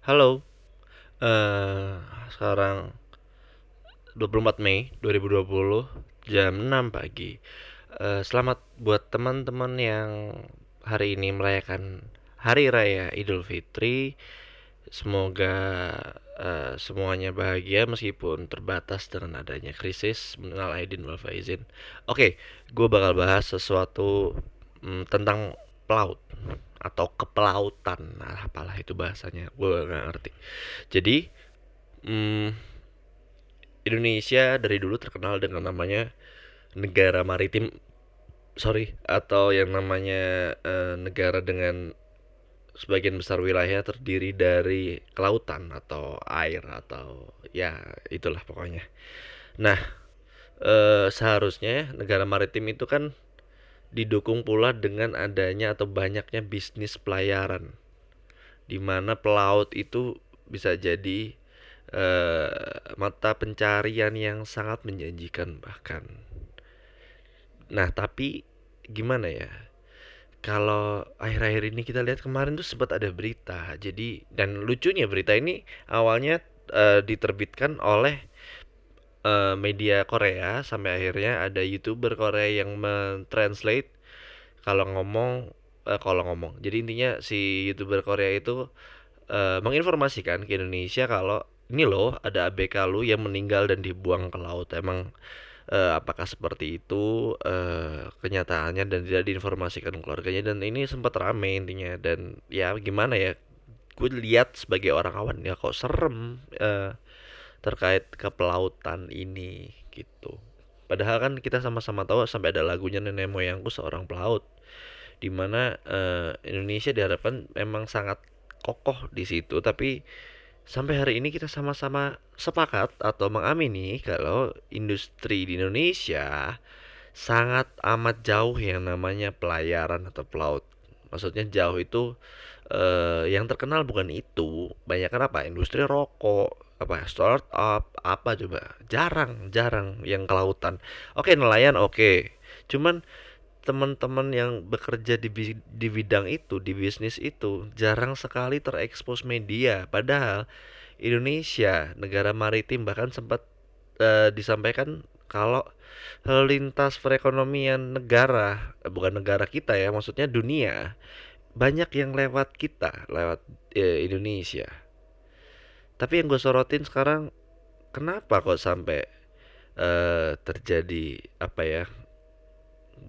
Halo, eh sekarang 24 Mei 2020 jam 6 pagi. Eh, selamat buat teman-teman yang hari ini merayakan Hari Raya Idul Fitri. Semoga eh, semuanya bahagia meskipun terbatas dengan adanya krisis. Mengenal Aidin wal faizin. Oke, gue bakal bahas sesuatu mm, tentang pelaut atau kepelautan. Nah, apalah itu bahasanya, gue nggak ngerti. Jadi, mm, Indonesia dari dulu terkenal dengan namanya negara maritim, sorry, atau yang namanya eh, negara dengan sebagian besar wilayah terdiri dari kelautan atau air atau ya itulah pokoknya. Nah, eh, seharusnya negara maritim itu kan didukung pula dengan adanya atau banyaknya bisnis pelayaran, di mana pelaut itu bisa jadi eh, mata pencarian yang sangat menjanjikan bahkan. Nah, tapi gimana ya? Kalau akhir-akhir ini kita lihat kemarin tuh sempat ada berita. Jadi dan lucunya berita ini awalnya eh, diterbitkan oleh eh, media Korea sampai akhirnya ada YouTuber Korea yang mentranslate kalau ngomong eh, kalau ngomong. Jadi intinya si YouTuber Korea itu eh, menginformasikan ke Indonesia kalau ini loh ada ABK lu yang meninggal dan dibuang ke laut. Emang eh, apakah seperti itu eh, kenyataannya dan tidak diinformasikan keluarganya dan ini sempat rame intinya dan ya gimana ya gue lihat sebagai orang awan ya kok serem eh, terkait kepelautan ini gitu padahal kan kita sama-sama tahu sampai ada lagunya nenek moyangku seorang pelaut di mana eh, Indonesia diharapkan memang sangat kokoh di situ tapi sampai hari ini kita sama-sama sepakat atau mengamini kalau industri di Indonesia sangat amat jauh yang namanya pelayaran atau pelaut. Maksudnya jauh itu eh, yang terkenal bukan itu, banyak kan apa? Industri rokok, apa startup, apa coba? Jarang, jarang yang kelautan. Oke, nelayan oke. Cuman teman-teman yang bekerja di di bidang itu, di bisnis itu, jarang sekali terekspos media. Padahal Indonesia, negara maritim bahkan sempat eh, disampaikan kalau lintas perekonomian negara, eh, bukan negara kita ya, maksudnya dunia, banyak yang lewat kita, lewat eh, Indonesia. Tapi yang gue sorotin sekarang, kenapa kok sampai eh, terjadi apa ya?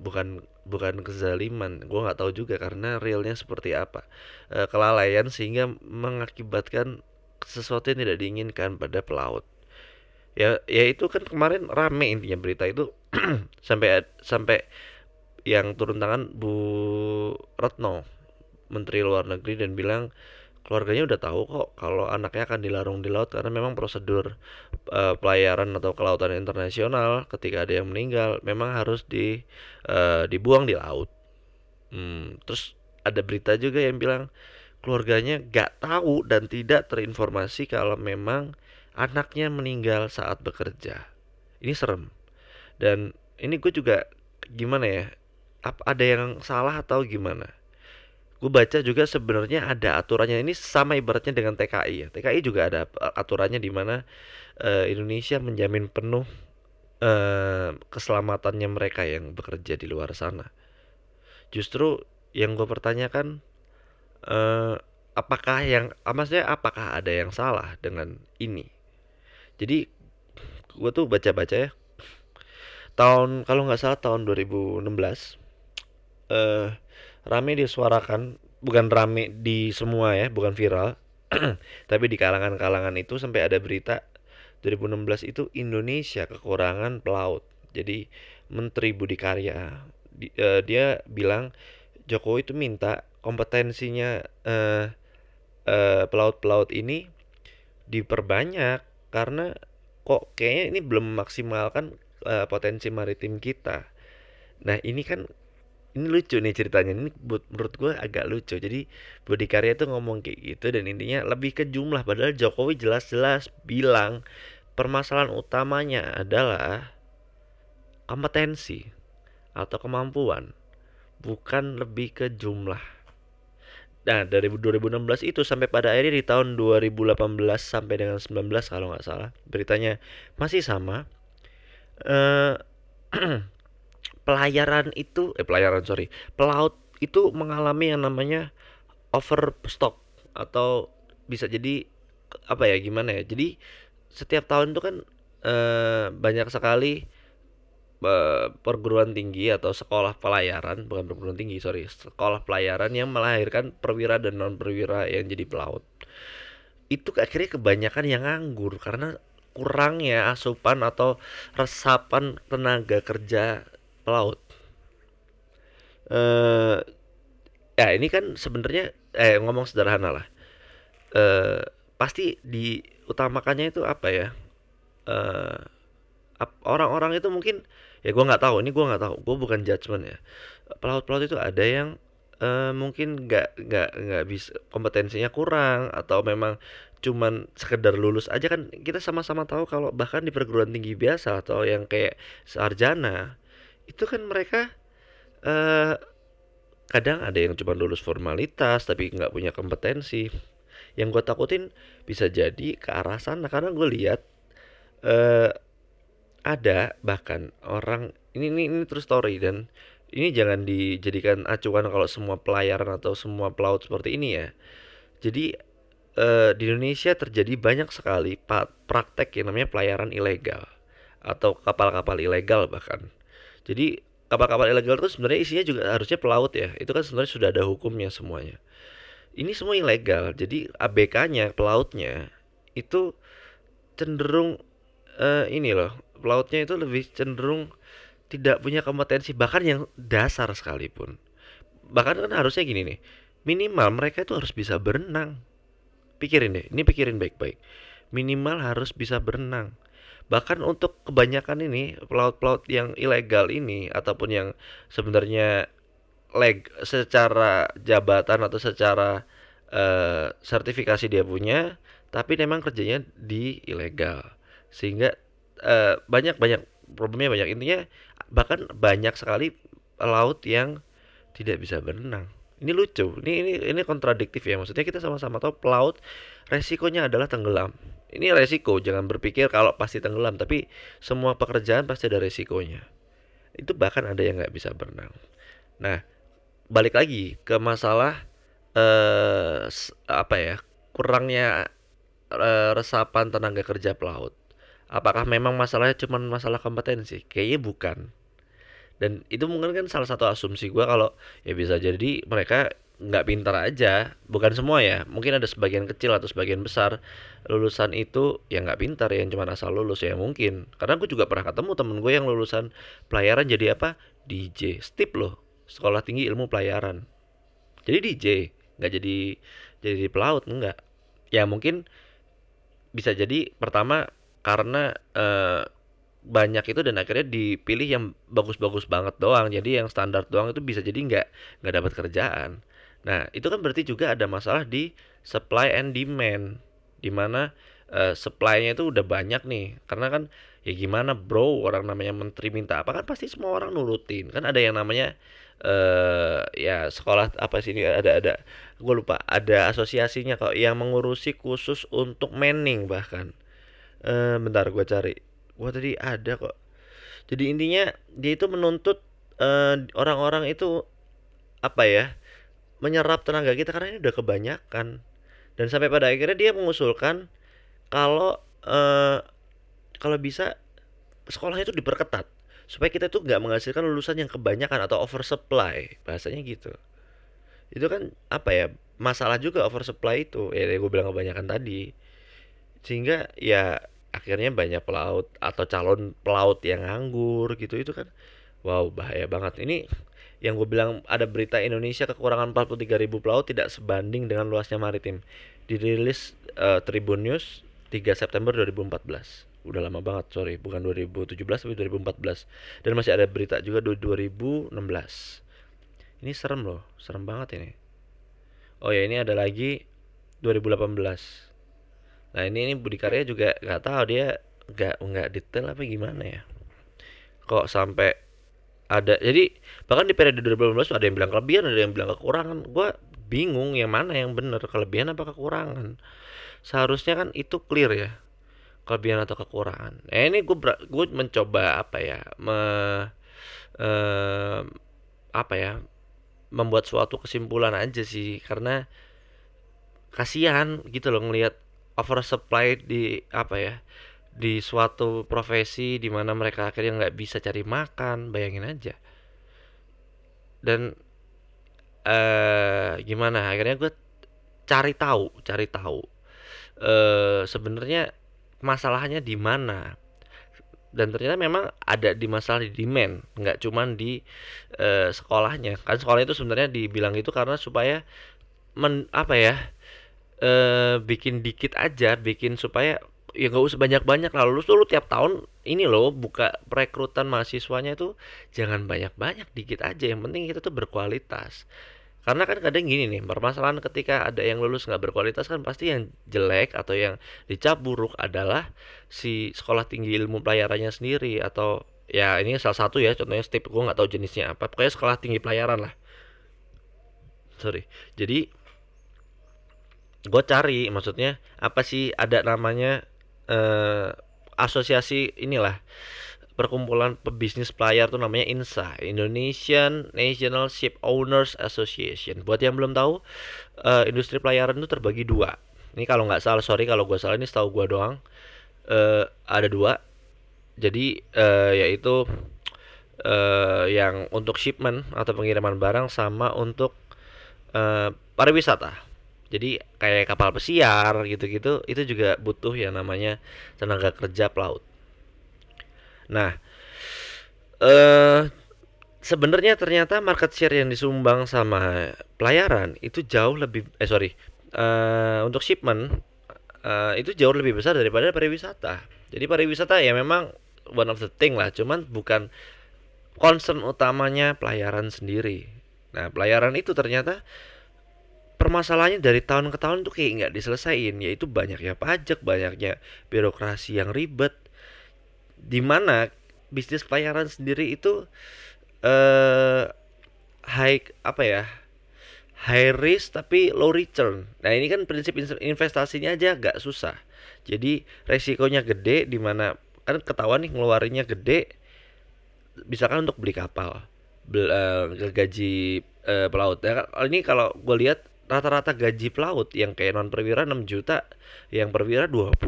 Bukan bukan kezaliman, gue nggak tahu juga karena realnya seperti apa. Eh, kelalaian sehingga mengakibatkan sesuatu yang tidak diinginkan pada pelaut. Ya, ya itu kan kemarin rame intinya berita itu sampai sampai yang turun tangan Bu Retno, Menteri Luar Negeri dan bilang keluarganya udah tahu kok kalau anaknya akan dilarung di laut karena memang prosedur eh, pelayaran atau kelautan internasional ketika ada yang meninggal memang harus di eh, dibuang di laut. Hmm, terus ada berita juga yang bilang keluarganya gak tahu dan tidak terinformasi kalau memang anaknya meninggal saat bekerja. Ini serem. Dan ini gue juga gimana ya? Ap- ada yang salah atau gimana? Gue baca juga sebenarnya ada aturannya. Ini sama ibaratnya dengan TKI ya. TKI juga ada aturannya di mana eh, Indonesia menjamin penuh eh, keselamatannya mereka yang bekerja di luar sana. Justru yang gue pertanyakan eh, apakah yang ah, maksudnya apakah ada yang salah dengan ini? Jadi gue tuh baca-baca ya tahun kalau nggak salah tahun 2016 eh rame disuarakan bukan rame di semua ya bukan viral tapi di kalangan-kalangan itu sampai ada berita 2016 itu Indonesia kekurangan pelaut jadi Menteri Budi Karya di- eh, dia bilang Jokowi itu minta kompetensinya eh, eh, pelaut-pelaut ini diperbanyak karena kok kayaknya ini belum memaksimalkan eh, potensi maritim kita. Nah, ini kan ini lucu nih ceritanya. Ini buat menurut gue agak lucu. Jadi Budi Karya tuh ngomong kayak gitu dan intinya lebih ke jumlah padahal Jokowi jelas-jelas bilang permasalahan utamanya adalah kompetensi atau kemampuan, bukan lebih ke jumlah. Nah, dari 2016 itu sampai pada akhirnya di tahun 2018 sampai dengan 19 kalau nggak salah, beritanya masih sama. Eh pelayaran itu eh pelayaran sorry, pelaut itu mengalami yang namanya overstock atau bisa jadi apa ya gimana ya? Jadi setiap tahun itu kan eh, banyak sekali eh, perguruan tinggi atau sekolah pelayaran bukan perguruan tinggi sorry sekolah pelayaran yang melahirkan perwira dan non perwira yang jadi pelaut itu akhirnya kebanyakan yang nganggur karena kurangnya asupan atau resapan tenaga kerja pelaut. Eh ya ini kan sebenarnya eh ngomong sederhana lah. Eh pasti diutamakannya itu apa ya? Eh orang-orang itu mungkin ya gue nggak tahu ini gue nggak tahu gue bukan judgement ya. Pelaut-pelaut itu ada yang uh, mungkin nggak nggak nggak bisa kompetensinya kurang atau memang cuman sekedar lulus aja kan kita sama-sama tahu kalau bahkan di perguruan tinggi biasa atau yang kayak sarjana itu kan mereka uh, kadang ada yang cuma lulus formalitas tapi nggak punya kompetensi yang gue takutin bisa jadi ke arah sana karena gue lihat uh, ada bahkan orang ini ini ini true story dan ini jangan dijadikan acuan kalau semua pelayaran atau semua pelaut seperti ini ya. Jadi eh, di Indonesia terjadi banyak sekali praktek yang namanya pelayaran ilegal atau kapal-kapal ilegal bahkan. Jadi kapal-kapal ilegal itu sebenarnya isinya juga harusnya pelaut ya. Itu kan sebenarnya sudah ada hukumnya semuanya. Ini semua ilegal. Jadi ABK-nya, pelautnya itu cenderung uh, ini loh pelautnya itu lebih cenderung tidak punya kompetensi bahkan yang dasar sekalipun bahkan kan harusnya gini nih minimal mereka itu harus bisa berenang pikirin deh ini pikirin baik-baik minimal harus bisa berenang bahkan untuk kebanyakan ini pelaut-pelaut yang ilegal ini ataupun yang sebenarnya leg secara jabatan atau secara uh, sertifikasi dia punya tapi memang kerjanya di ilegal. Sehingga uh, banyak banyak problemnya banyak. Intinya bahkan banyak sekali laut yang tidak bisa berenang. Ini lucu. Ini ini ini kontradiktif ya. Maksudnya kita sama-sama tahu pelaut resikonya adalah tenggelam ini resiko jangan berpikir kalau pasti tenggelam tapi semua pekerjaan pasti ada resikonya. Itu bahkan ada yang nggak bisa berenang. Nah balik lagi ke masalah eh apa ya kurangnya eh, resapan tenaga kerja pelaut. Apakah memang masalahnya cuma masalah kompetensi? Kayaknya bukan. Dan itu mungkin kan salah satu asumsi gue kalau ya bisa jadi mereka nggak pintar aja bukan semua ya mungkin ada sebagian kecil atau sebagian besar lulusan itu yang nggak pintar yang cuma asal lulus ya mungkin. Karena gue juga pernah ketemu temen gue yang lulusan pelayaran jadi apa? DJ Stip loh sekolah tinggi ilmu pelayaran. Jadi DJ nggak jadi jadi pelaut enggak ya mungkin bisa jadi pertama karena uh, banyak itu dan akhirnya dipilih yang bagus-bagus banget doang. Jadi yang standar doang itu bisa jadi nggak nggak dapat kerjaan nah itu kan berarti juga ada masalah di supply and demand di mana uh, supply-nya itu udah banyak nih. Karena kan ya gimana bro orang namanya menteri minta apa kan pasti semua orang nurutin. Kan ada yang namanya uh, ya sekolah apa sih ini ada ada gue lupa ada asosiasinya kok yang mengurusi khusus untuk manning bahkan. Uh, bentar gue cari. Gua tadi ada kok. Jadi intinya dia itu menuntut orang eh, orang-orang itu apa ya menyerap tenaga kita karena ini udah kebanyakan. Dan sampai pada akhirnya dia mengusulkan kalau uh, kalau bisa sekolahnya itu diperketat supaya kita tuh nggak menghasilkan lulusan yang kebanyakan atau oversupply bahasanya gitu. Itu kan apa ya masalah juga oversupply itu. Ya gue bilang kebanyakan tadi. Sehingga ya akhirnya banyak pelaut atau calon pelaut yang nganggur gitu itu kan wow bahaya banget. Ini yang gue bilang ada berita Indonesia kekurangan 43 ribu pelaut tidak sebanding dengan luasnya maritim. Dirilis uh, Tribun News 3 September 2014 udah lama banget sorry. Bukan 2017 tapi 2014 dan masih ada berita juga 2016 ini serem loh. Serem banget ini. Oh ya ini ada lagi 2018 nah ini ini Budi Karya juga nggak tahu dia nggak nggak detail apa gimana ya. Kok sampai ada jadi bahkan di periode 2018 ada yang bilang kelebihan ada yang bilang kekurangan. Gue bingung yang mana yang benar kelebihan apa kekurangan. Seharusnya kan itu clear ya kelebihan atau kekurangan. Nah ini gue gue mencoba apa ya me, eh, apa ya membuat suatu kesimpulan aja sih karena kasihan gitu loh ngelihat oversupply di apa ya di suatu profesi di mana mereka akhirnya nggak bisa cari makan bayangin aja. Dan eh gimana? Akhirnya gue cari tahu cari tahu eh sebenarnya masalahnya di mana? Dan ternyata memang ada di masalah di demand nggak cuman di uh, sekolahnya. Kan sekolah itu sebenarnya dibilang itu karena supaya men apa ya uh, bikin dikit aja bikin supaya ya nggak usah banyak-banyak. Lah lulus tuh lu tiap tahun ini loh buka perekrutan mahasiswanya itu jangan banyak-banyak dikit aja. Yang penting kita tuh berkualitas. Karena kan kadang gini nih permasalahan ketika ada yang lulus nggak berkualitas kan pasti yang jelek atau yang dicap buruk adalah si sekolah tinggi ilmu pelayarannya sendiri atau ya ini salah satu ya contohnya step gue nggak tahu jenisnya apa. Pokoknya sekolah tinggi pelayaran lah. Sorry. Jadi gue cari maksudnya apa sih ada namanya eh, asosiasi inilah perkumpulan pebisnis pelayar tuh namanya INSA Indonesian National Ship Owners Association. Buat yang belum tahu uh, industri pelayaran itu terbagi dua. Ini kalau nggak salah sorry kalau gue salah ini setahu gue doang. Uh, ada dua. Jadi uh, yaitu uh, yang untuk shipment atau pengiriman barang sama untuk uh, pariwisata jadi kayak kapal pesiar gitu-gitu itu juga butuh yang namanya tenaga kerja pelaut Nah, eh sebenarnya ternyata market share yang disumbang sama pelayaran itu jauh lebih eh sorry uh, untuk shipment uh, itu jauh lebih besar daripada pariwisata. Jadi pariwisata ya memang one of the thing lah, cuman bukan concern utamanya pelayaran sendiri. Nah, pelayaran itu ternyata permasalahannya dari tahun ke tahun tuh kayak nggak diselesain, yaitu banyaknya pajak, banyaknya birokrasi yang ribet, di mana bisnis pelayaran sendiri itu eh high apa ya high risk tapi low return. Nah ini kan prinsip investasinya aja agak susah. Jadi resikonya gede di mana kan ketahuan nih ngeluarinnya gede, misalkan untuk beli kapal, bel, uh, gaji uh, pelaut. Ya, ini kalau gue lihat rata-rata gaji pelaut yang kayak non perwira 6 juta, yang perwira 20.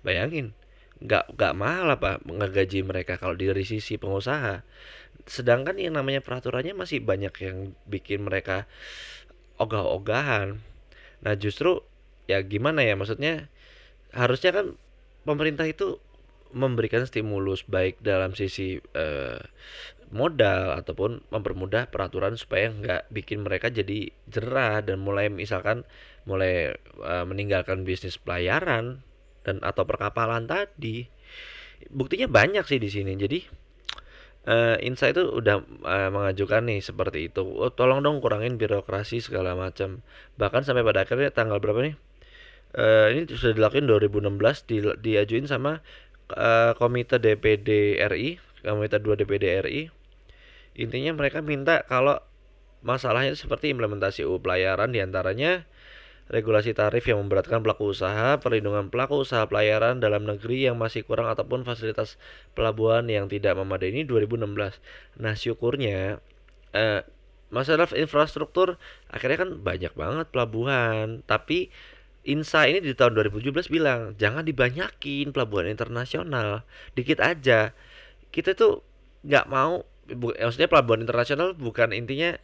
Bayangin nggak nggak mahal apa ngegaji mereka kalau dari sisi pengusaha sedangkan yang namanya peraturannya masih banyak yang bikin mereka ogah-ogahan nah justru ya gimana ya maksudnya harusnya kan pemerintah itu memberikan stimulus baik dalam sisi eh, modal ataupun mempermudah peraturan supaya nggak bikin mereka jadi jerah dan mulai misalkan mulai uh, meninggalkan bisnis pelayaran dan atau perkapalan tadi. Buktinya banyak sih di sini. Jadi uh, Insa itu udah uh, mengajukan nih seperti itu. Oh, tolong dong kurangin birokrasi segala macam. Bahkan sampai pada akhirnya tanggal berapa nih? Uh, ini sudah dilakukan 2016 di, diajuin sama uh, komite DPD RI komite 2 DPD RI intinya mereka minta kalau masalahnya seperti implementasi UU pelayaran di antaranya regulasi tarif yang memberatkan pelaku usaha, perlindungan pelaku usaha pelayaran dalam negeri yang masih kurang ataupun fasilitas pelabuhan yang tidak memadai ini 2016. Nah, syukurnya eh, masalah infrastruktur akhirnya kan banyak banget pelabuhan, tapi Insa ini di tahun 2017 bilang jangan dibanyakin pelabuhan internasional, dikit aja. Kita tuh nggak mau, maksudnya pelabuhan internasional bukan intinya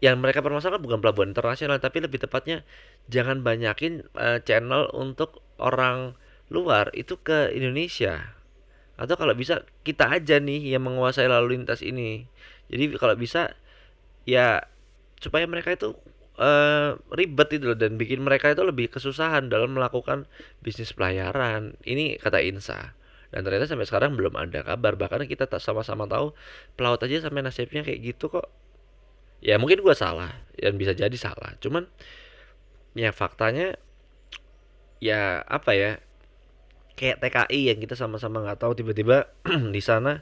yang mereka permasalahkan bukan pelabuhan internasional tapi lebih tepatnya jangan banyakin uh, channel untuk orang luar itu ke Indonesia. Atau kalau bisa kita aja nih yang menguasai lalu lintas ini. Jadi kalau bisa ya supaya mereka itu uh, ribet itu loh dan bikin mereka itu lebih kesusahan dalam melakukan bisnis pelayaran. Ini kata Insa dan ternyata sampai sekarang belum ada kabar. Bahkan kita tak sama-sama tahu pelaut aja sampai nasibnya kayak gitu kok. Ya mungkin gue salah dan bisa jadi salah. Cuman ya faktanya ya apa ya kayak TKI yang kita sama-sama nggak tahu tiba-tiba di sana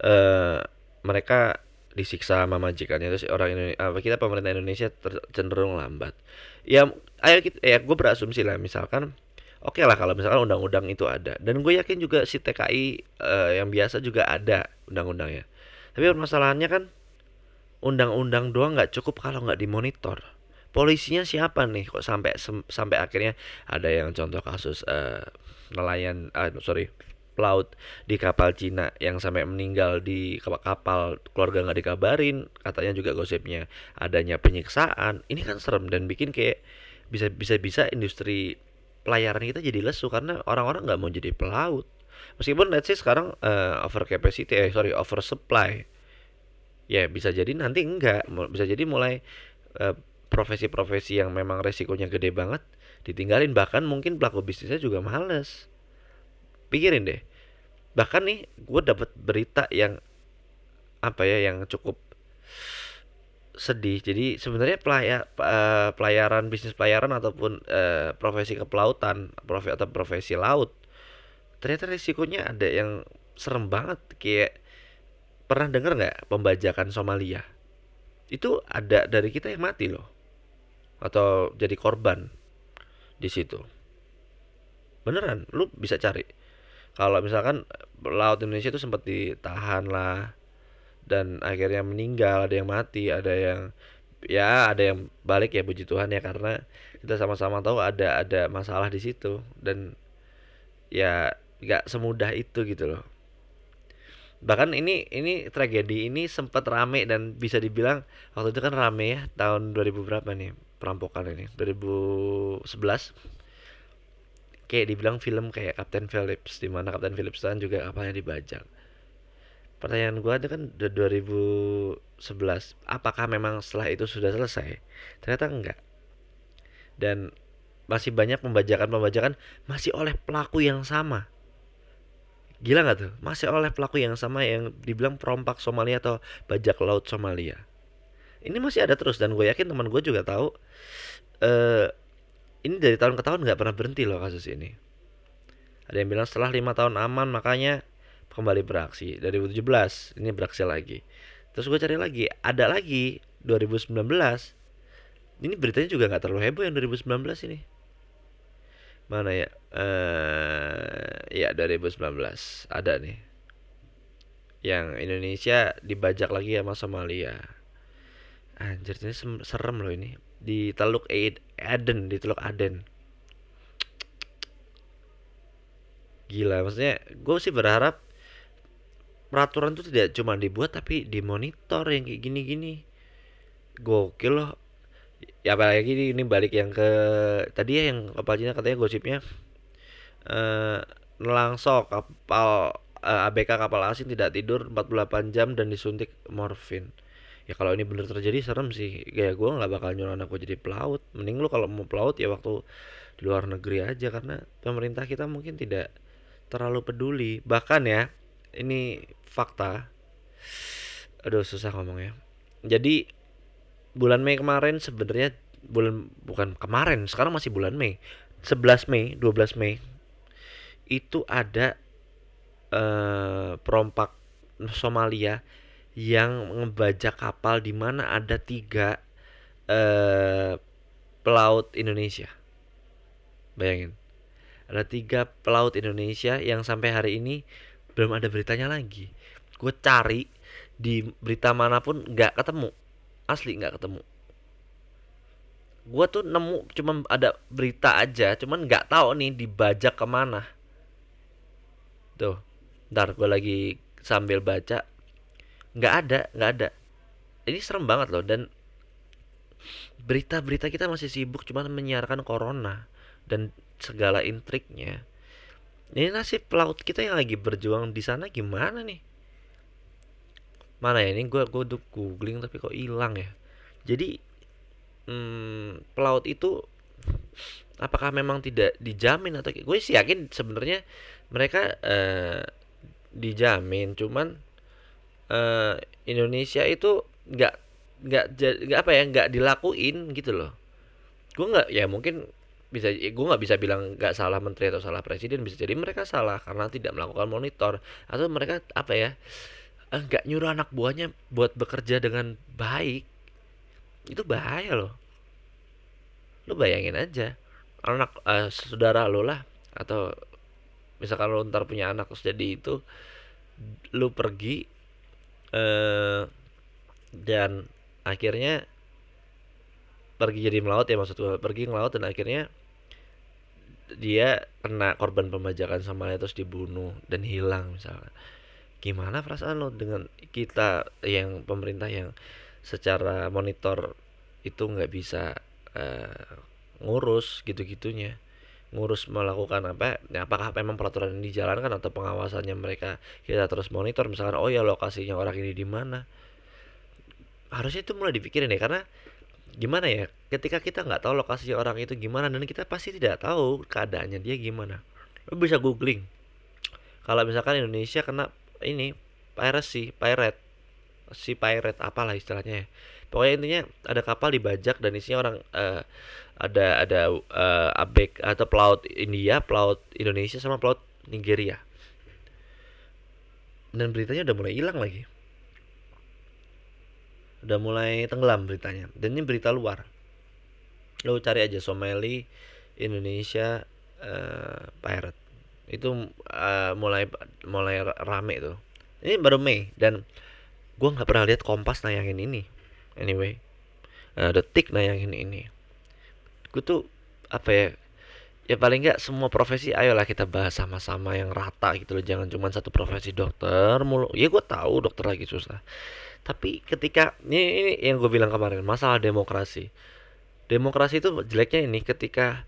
uh, mereka disiksa sama majikannya. Terus orang Indonesia apa kita pemerintah Indonesia cenderung lambat. Ya ayo kita ya gue berasumsi lah misalkan oke lah kalau misalkan undang-undang itu ada. Dan gue yakin juga si TKI eh, yang biasa juga ada undang-undangnya. Tapi permasalahannya kan undang-undang doang nggak cukup kalau nggak dimonitor. Polisinya siapa nih kok sampai sampai akhirnya ada yang contoh kasus eh, nelayan ah sorry pelaut di kapal Cina yang sampai meninggal di kap- kapal keluarga nggak dikabarin katanya juga gosipnya adanya penyiksaan. Ini kan serem dan bikin kayak bisa bisa bisa industri pelayaran kita jadi lesu karena orang-orang nggak mau jadi pelaut. Meskipun let's say sekarang eh, over capacity eh sorry over supply ya bisa jadi nanti enggak. Bisa jadi mulai eh, profesi-profesi yang memang resikonya gede banget ditinggalin. Bahkan mungkin pelaku bisnisnya juga males. Pikirin deh. Bahkan nih gue dapat berita yang apa ya yang cukup sedih. Jadi sebenarnya pelaya, eh, pelayaran bisnis pelayaran ataupun eh, profesi kepelautan profesi atau profesi laut ternyata risikonya ada yang serem banget. Kayak pernah dengar nggak pembajakan Somalia? Itu ada dari kita yang mati loh. Atau jadi korban di situ. Beneran lu bisa cari. Kalau misalkan laut Indonesia itu sempat ditahan lah dan akhirnya meninggal ada yang mati ada yang ya ada yang balik ya puji Tuhan ya karena kita sama-sama tahu ada ada masalah di situ dan ya nggak semudah itu gitu loh. Bahkan ini ini tragedi ini sempat rame dan bisa dibilang waktu itu kan rame ya tahun 2000 berapa nih perampokan ini 2011 kayak dibilang film kayak Captain Phillips di mana Captain Phillips kan juga kapalnya dibajak pertanyaan gua itu kan udah 2011 apakah memang setelah itu sudah selesai? Ternyata enggak. Dan masih banyak pembajakan-pembajakan masih oleh pelaku yang sama. Gila nggak tuh? Masih oleh pelaku yang sama yang dibilang perompak Somalia atau bajak laut Somalia. Ini masih ada terus dan gue yakin teman gue juga tahu eh ini dari tahun ke tahun nggak pernah berhenti loh kasus ini. Ada yang bilang setelah lima tahun aman makanya kembali beraksi. Dari 2017 ini beraksi lagi. Terus gue cari lagi ada lagi 2019 ini beritanya juga nggak terlalu heboh yang 2019 ini. Mana ya? Eh ya 2019 ada nih. Yang Indonesia dibajak lagi sama Somalia. Anjir ini serem loh ini. Di Teluk Aden di Teluk Aden. Gila maksudnya gue sih berharap peraturan itu tidak cuma dibuat tapi dimonitor yang kayak gini-gini. Gokil loh. Ya apalagi ini, balik yang ke tadi ya yang kapal Cina katanya gosipnya eh nelangso kapal eh, ABK kapal asing tidak tidur 48 jam dan disuntik morfin. Ya kalau ini bener terjadi serem sih. Kayak gue nggak bakal nyuruh anak gue jadi pelaut. Mending lu kalau mau pelaut ya waktu di luar negeri aja karena pemerintah kita mungkin tidak terlalu peduli. Bahkan ya ini fakta. Aduh susah ngomongnya jadi bulan Mei kemarin sebenarnya bulan bukan kemarin sekarang masih bulan Mei. 11 Mei 12 Mei itu ada eh, perompak Somalia yang ngebajak kapal di mana ada tiga eh, pelaut Indonesia. Bayangin. Ada tiga pelaut Indonesia yang sampai hari ini belum ada beritanya lagi. Gue cari di berita mana pun nggak ketemu. Asli nggak ketemu. Gue tuh nemu cuman ada berita aja cuman nggak tahu nih dibajak ke mana. Tuh ntar gue lagi sambil baca. Nggak ada nggak ada. Ini serem banget loh dan berita-berita kita masih sibuk cuman menyiarkan corona dan segala intriknya ini nasib pelaut kita yang lagi berjuang di sana gimana nih? Mana ya ini gue gue udah googling tapi kok hilang ya? Jadi hmm, pelaut itu apakah memang tidak dijamin atau gue sih yakin sebenarnya mereka eh, dijamin cuman eh, Indonesia itu nggak nggak nggak apa ya nggak dilakuin gitu loh. Gue nggak ya mungkin bisa gue nggak bisa bilang nggak salah menteri atau salah presiden bisa jadi mereka salah karena tidak melakukan monitor. Atau mereka apa ya nggak nyuruh anak buahnya buat bekerja dengan baik. Itu bahaya loh. Lu bayangin aja anak uh, saudara lo lah atau misalkan lo ntar punya anak terus jadi itu lu pergi uh, dan akhirnya pergi jadi melaut ya maksud gue pergi melaut dan akhirnya dia kena korban pembajakan sama dia terus dibunuh dan hilang misalnya. Gimana perasaan lo dengan kita yang pemerintah yang secara monitor itu nggak bisa uh, ngurus gitu-gitunya? Ngurus melakukan apa? Ya apakah memang peraturan ini dijalankan atau pengawasannya mereka kita terus monitor? Misalkan oh ya lokasinya orang ini di mana? Harusnya itu mulai dipikirin ya karena gimana ya ketika kita nggak tahu lokasi orang itu gimana dan kita pasti tidak tahu keadaannya dia gimana lo bisa googling. Kalau misalkan Indonesia kena ini piracy pirate si pirate apalah istilahnya ya. Pokoknya intinya ada kapal dibajak dan isinya orang uh, ada ada uh, abek atau pelaut India pelaut Indonesia sama pelaut Nigeria. Dan beritanya udah mulai hilang lagi udah mulai tenggelam beritanya. Dan ini berita luar. Lo cari aja Somali Indonesia uh, pirate itu uh, mulai mulai rame tuh. Ini baru Mei dan gue nggak pernah lihat Kompas nayangin ini. Anyway uh, detik nayangin ini. Gue tuh apa ya ya paling nggak semua profesi ayolah kita bahas sama-sama yang rata gitu loh. Jangan cuma satu profesi dokter mulu. Ya gue tahu dokter lagi susah tapi ketika ini, ini yang gue bilang kemarin masalah demokrasi. Demokrasi itu jeleknya ini ketika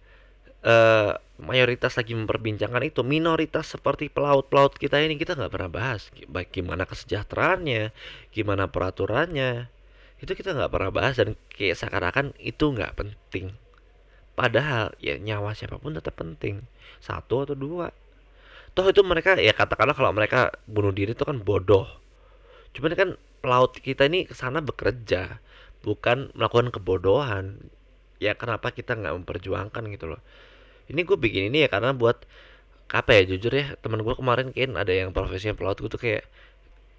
uh, mayoritas lagi memperbincangkan itu minoritas seperti pelaut-pelaut kita ini kita nggak pernah bahas. Baik gimana kesejahteraannya gimana peraturannya itu kita nggak pernah bahas. Dan kayak seakan-akan itu nggak penting. Padahal ya nyawa siapa pun tetap penting. Satu atau dua. Toh itu mereka ya katakanlah kalau mereka bunuh diri itu kan bodoh cuman kan pelaut kita ini ke sana bekerja bukan melakukan kebodohan. Ya kenapa kita nggak memperjuangkan gitu loh. Ini gue bikin ini ya karena buat apa ya jujur ya teman gue kemarin kan ada yang profesinya pelaut gue tuh kayak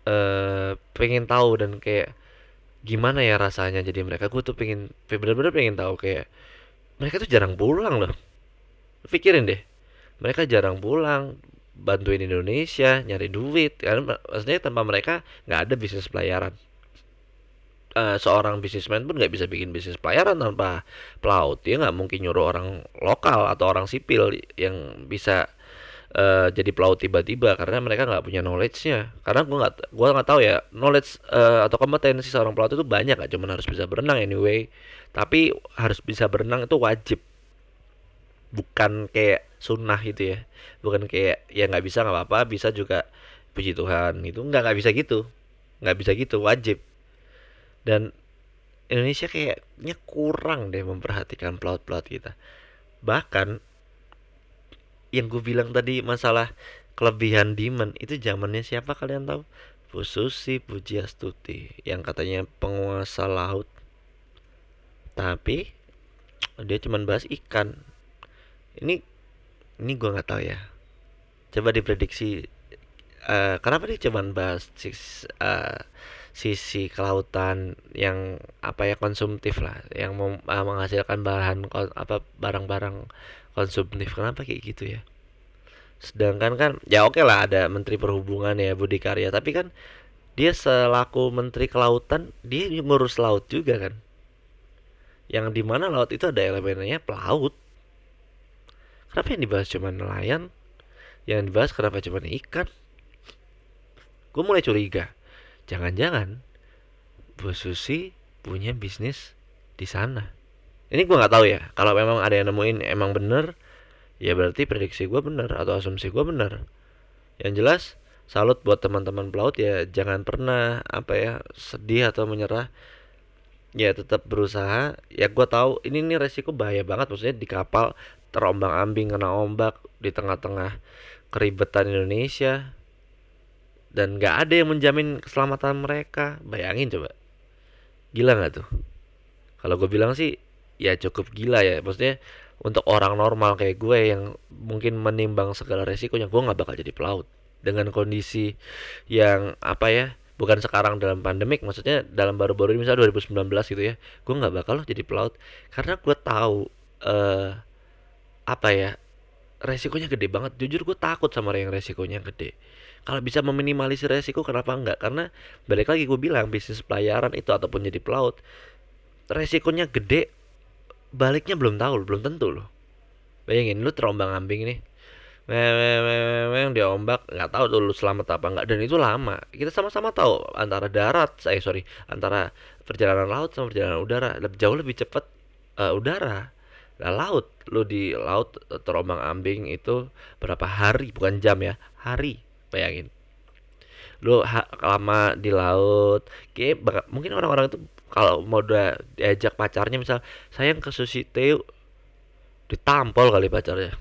eh pengen tahu dan kayak gimana ya rasanya jadi mereka. Gue tuh pengen bener-bener pengen tahu kayak mereka tuh jarang pulang loh. Pikirin deh mereka jarang pulang bantuin Indonesia nyari duit karena maksudnya tanpa mereka nggak ada bisnis pelayaran. Uh, seorang bisnismen pun nggak bisa bikin bisnis pelayaran tanpa pelaut. Dia nggak mungkin nyuruh orang lokal atau orang sipil yang bisa uh, jadi pelaut tiba-tiba karena mereka nggak punya knowledge-nya. Karena gue nggak gue nggak tahu ya knowledge uh, atau kompetensi seorang pelaut itu banyak gak cuma harus bisa berenang anyway. Tapi harus bisa berenang itu wajib bukan kayak sunnah itu ya. Bukan kayak ya nggak bisa nggak apa-apa bisa juga puji Tuhan itu nggak nggak bisa gitu. Nggak bisa gitu wajib. Dan Indonesia kayaknya kurang deh memperhatikan pelaut-pelaut kita. Bahkan yang gue bilang tadi masalah kelebihan demand itu zamannya siapa kalian tahu? Bu Susi Pujiastuti yang katanya penguasa laut. Tapi dia cuma bahas ikan ini ini gue nggak tahu ya. Coba diprediksi uh, kenapa dia cuma bahas uh, sisi kelautan yang apa ya konsumtif lah yang mem, uh, menghasilkan bahan apa barang-barang konsumtif. Kenapa kayak gitu ya? Sedangkan kan ya oke okay lah ada menteri perhubungan ya Budi Karya. Tapi kan dia selaku menteri kelautan dia ngurus laut juga kan? Yang di mana laut itu ada elemennya pelaut kenapa yang dibahas cuma nelayan? Yang dibahas kenapa cuma ikan? Gue mulai curiga. Jangan-jangan Bu Susi punya bisnis di sana. Ini gue nggak tahu ya. Kalau memang ada yang nemuin emang bener ya berarti prediksi gue bener atau asumsi gue bener. Yang jelas salut buat teman-teman pelaut ya. Jangan pernah apa ya sedih atau menyerah. Ya tetap berusaha. Ya gue tahu ini nih resiko bahaya banget. Maksudnya di kapal terombang ambing kena ombak di tengah-tengah keribetan Indonesia. Dan nggak ada yang menjamin keselamatan mereka. Bayangin coba. Gila nggak tuh? Kalau gue bilang sih ya cukup gila ya. Maksudnya untuk orang normal kayak gue yang mungkin menimbang segala resikonya gue nggak bakal jadi pelaut. Dengan kondisi yang apa ya bukan sekarang dalam pandemik maksudnya dalam baru-baru ini misalnya 2019 gitu ya gue nggak bakal loh jadi pelaut. Karena gue tahu uh, apa ya resikonya gede banget. Jujur gue takut sama yang resikonya gede. Kalau bisa meminimalisir resiko kenapa enggak? Karena balik lagi gue bilang bisnis pelayaran itu ataupun jadi pelaut resikonya gede baliknya belum tahu belum tentu loh. Bayangin lu terombang ambing nih. Memang dia ombak nggak tahu tuh lu selamat apa enggak. Dan itu lama. Kita sama-sama tahu antara darat saya eh, sorry antara perjalanan laut sama perjalanan udara. Jauh lebih cepat uh, udara Nah, laut, lu di laut terombang ambing itu berapa hari, bukan jam ya, hari, bayangin. Lu lama di laut, kayak mungkin orang-orang itu kalau mau udah diajak pacarnya misal sayang ke sushi teo ditampol kali pacarnya.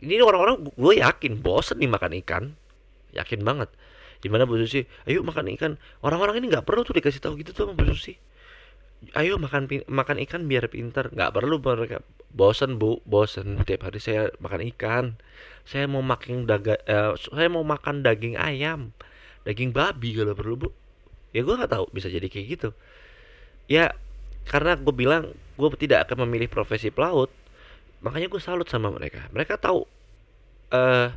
Ini orang-orang gue yakin bosen nih makan ikan. Yakin banget. Gimana Bu Susi? Ayo makan ikan. Orang-orang ini nggak perlu tuh dikasih tahu gitu tuh sama Bu Susi ayo makan makan ikan biar pinter. Nggak perlu mereka bosen bu bosen. Tiap hari saya makan ikan. Saya mau makan daga eh, saya mau makan daging ayam daging babi kalau perlu bu. Ya gue nggak tahu bisa jadi kayak gitu. Ya karena gue bilang gue tidak akan memilih profesi pelaut makanya gue salut sama mereka. Mereka tahu eh uh,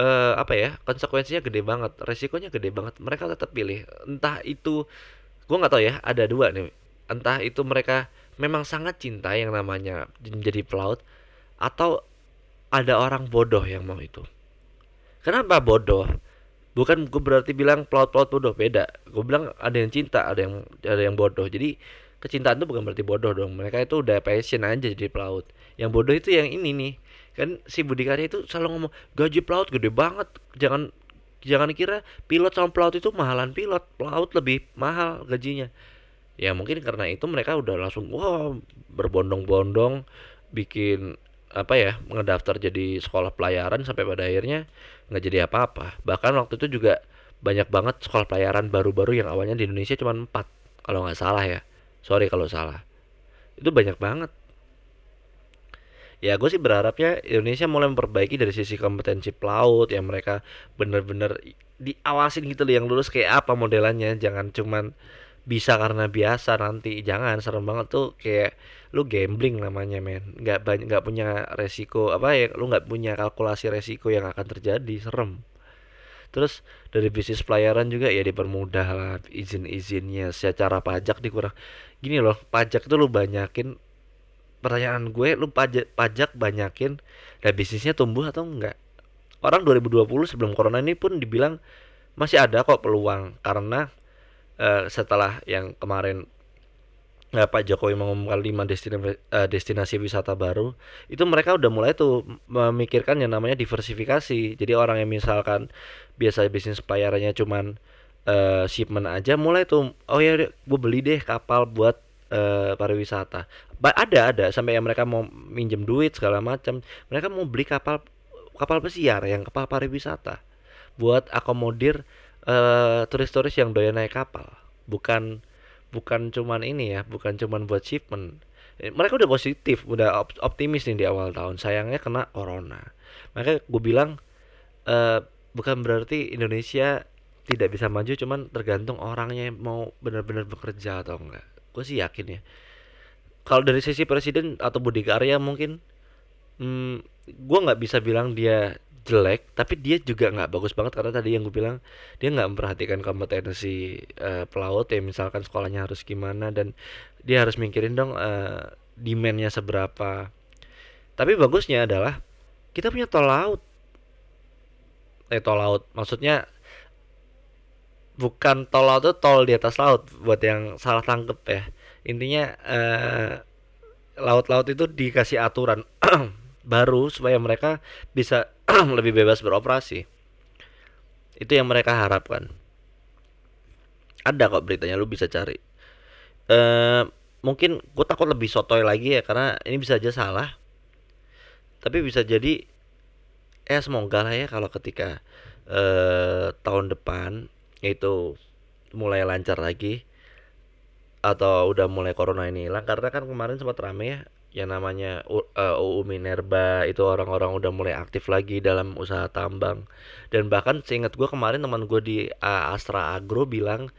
uh, apa ya konsekuensinya gede banget resikonya gede banget. Mereka tetap pilih. Entah itu gue nggak tahu ya ada dua nih entah itu mereka memang sangat cinta yang namanya menjadi pelaut atau ada orang bodoh yang mau itu. Kenapa bodoh? Bukan gue berarti bilang pelaut-pelaut bodoh, beda. Gue bilang ada yang cinta, ada yang ada yang bodoh. Jadi kecintaan itu bukan berarti bodoh dong. Mereka itu udah passion aja jadi pelaut. Yang bodoh itu yang ini nih. Kan si Budi Karya itu selalu ngomong gaji pelaut gede banget. Jangan jangan kira pilot sama pelaut itu mahalan pilot. Pelaut lebih mahal gajinya ya mungkin karena itu mereka udah langsung wah berbondong-bondong bikin apa ya ngedaftar jadi sekolah pelayaran sampai pada akhirnya nggak jadi apa-apa. Bahkan waktu itu juga banyak banget sekolah pelayaran baru-baru yang awalnya di Indonesia cuma empat kalau nggak salah ya. Sorry kalau salah. Itu banyak banget. Ya gue sih berharapnya Indonesia mulai memperbaiki dari sisi kompetensi pelaut yang mereka bener-bener diawasin gitu loh yang lulus kayak apa modelannya. Jangan cuman bisa karena biasa nanti. Jangan serem banget tuh kayak lu gambling namanya men. Nggak banyak nggak punya resiko apa ya lu nggak punya kalkulasi resiko yang akan terjadi serem. Terus dari bisnis pelayaran juga ya dipermudah lah izin-izinnya secara pajak dikurang. Gini loh pajak itu lu banyakin pertanyaan gue lu pajak pajak banyakin dan bisnisnya tumbuh atau enggak orang 2020 sebelum corona ini pun dibilang masih ada kok peluang karena uh, setelah yang kemarin uh, Pak Jokowi mengumumkan lima destinasi, uh, destinasi wisata baru, itu mereka udah mulai tuh memikirkan yang namanya diversifikasi. Jadi orang yang misalkan biasa bisnis pelayarannya cuman uh, shipment aja, mulai tuh oh ya gue beli deh kapal buat uh, pariwisata. Ba ada ada sampai yang mereka mau minjem duit segala macam, mereka mau beli kapal kapal pesiar yang kapal pariwisata buat akomodir eh, turis-turis yang doyan naik kapal. Bukan bukan cuman ini ya bukan cuman buat shipment. Eh, mereka udah positif udah op optimis nih di awal tahun. Sayangnya kena corona. Makanya gue bilang uh, bukan berarti Indonesia tidak bisa maju cuman tergantung orangnya mau benar-benar bekerja atau enggak. Gue sih yakin ya. Kalau dari sisi presiden atau Budi Karya mungkin hmm, gue nggak bisa bilang dia jelek tapi dia juga nggak bagus banget karena tadi yang gue bilang dia nggak memperhatikan kompetensi uh, pelaut ya misalkan sekolahnya harus gimana dan dia harus mikirin dong uh, demandnya seberapa. Tapi bagusnya adalah kita punya tol laut. Eh tol laut maksudnya bukan tol laut itu tol di atas laut buat yang salah tangkep ya. Intinya uh, laut-laut itu dikasih aturan baru supaya mereka bisa lebih bebas beroperasi. Itu yang mereka harapkan. Ada kok beritanya lu bisa cari. E, mungkin gue takut lebih sotoy lagi ya karena ini bisa aja salah. Tapi bisa jadi eh semoga lah ya kalau ketika e, tahun depan itu mulai lancar lagi atau udah mulai corona ini hilang karena kan kemarin sempat rame ya yang namanya uh, UU Minerba itu orang-orang udah mulai aktif lagi dalam usaha tambang. Dan bahkan seingat gue kemarin teman gue di uh, Astra Agro bilang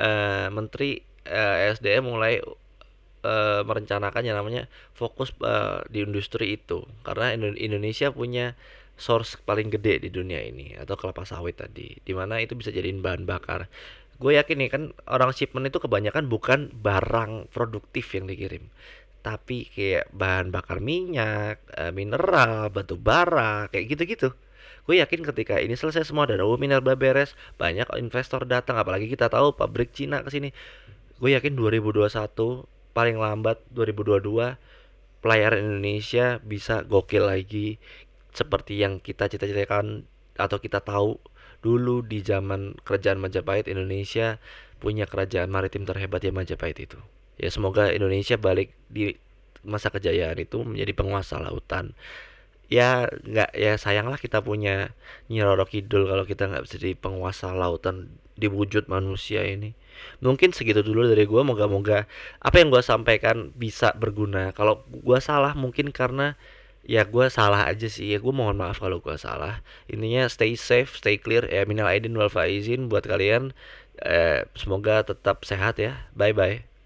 uh, Menteri uh, SDM mulai uh, merencanakan yang namanya fokus uh, di industri itu. Karena Indonesia punya source paling gede di dunia ini atau kelapa sawit tadi di mana itu bisa jadiin bahan bakar. Gue yakin nih kan orang shipment itu kebanyakan bukan barang produktif yang dikirim tapi kayak bahan bakar minyak, eh, mineral, batu bara, kayak gitu-gitu. Gue yakin ketika ini selesai semua dan UU Minerba beres, banyak investor datang apalagi kita tahu pabrik Cina ke sini. Gue yakin 2021 paling lambat 2022 pelayaran Indonesia bisa gokil lagi seperti yang kita cita-citakan atau kita tahu dulu di zaman kerajaan Majapahit Indonesia punya kerajaan maritim terhebat ya Majapahit itu ya semoga Indonesia balik di masa kejayaan itu menjadi penguasa lautan. Ya nggak ya sayanglah kita punya Nyi Roro Kidul kalau kita nggak bisa jadi penguasa lautan di wujud manusia ini. Mungkin segitu dulu dari gue moga-moga apa yang gue sampaikan bisa berguna. Kalau gue salah mungkin karena ya gue salah aja sih. Ya gue mohon maaf kalau gue salah. Intinya stay safe stay clear. Ya minal aidin wal faizin buat kalian. Eh, semoga tetap sehat ya. Bye bye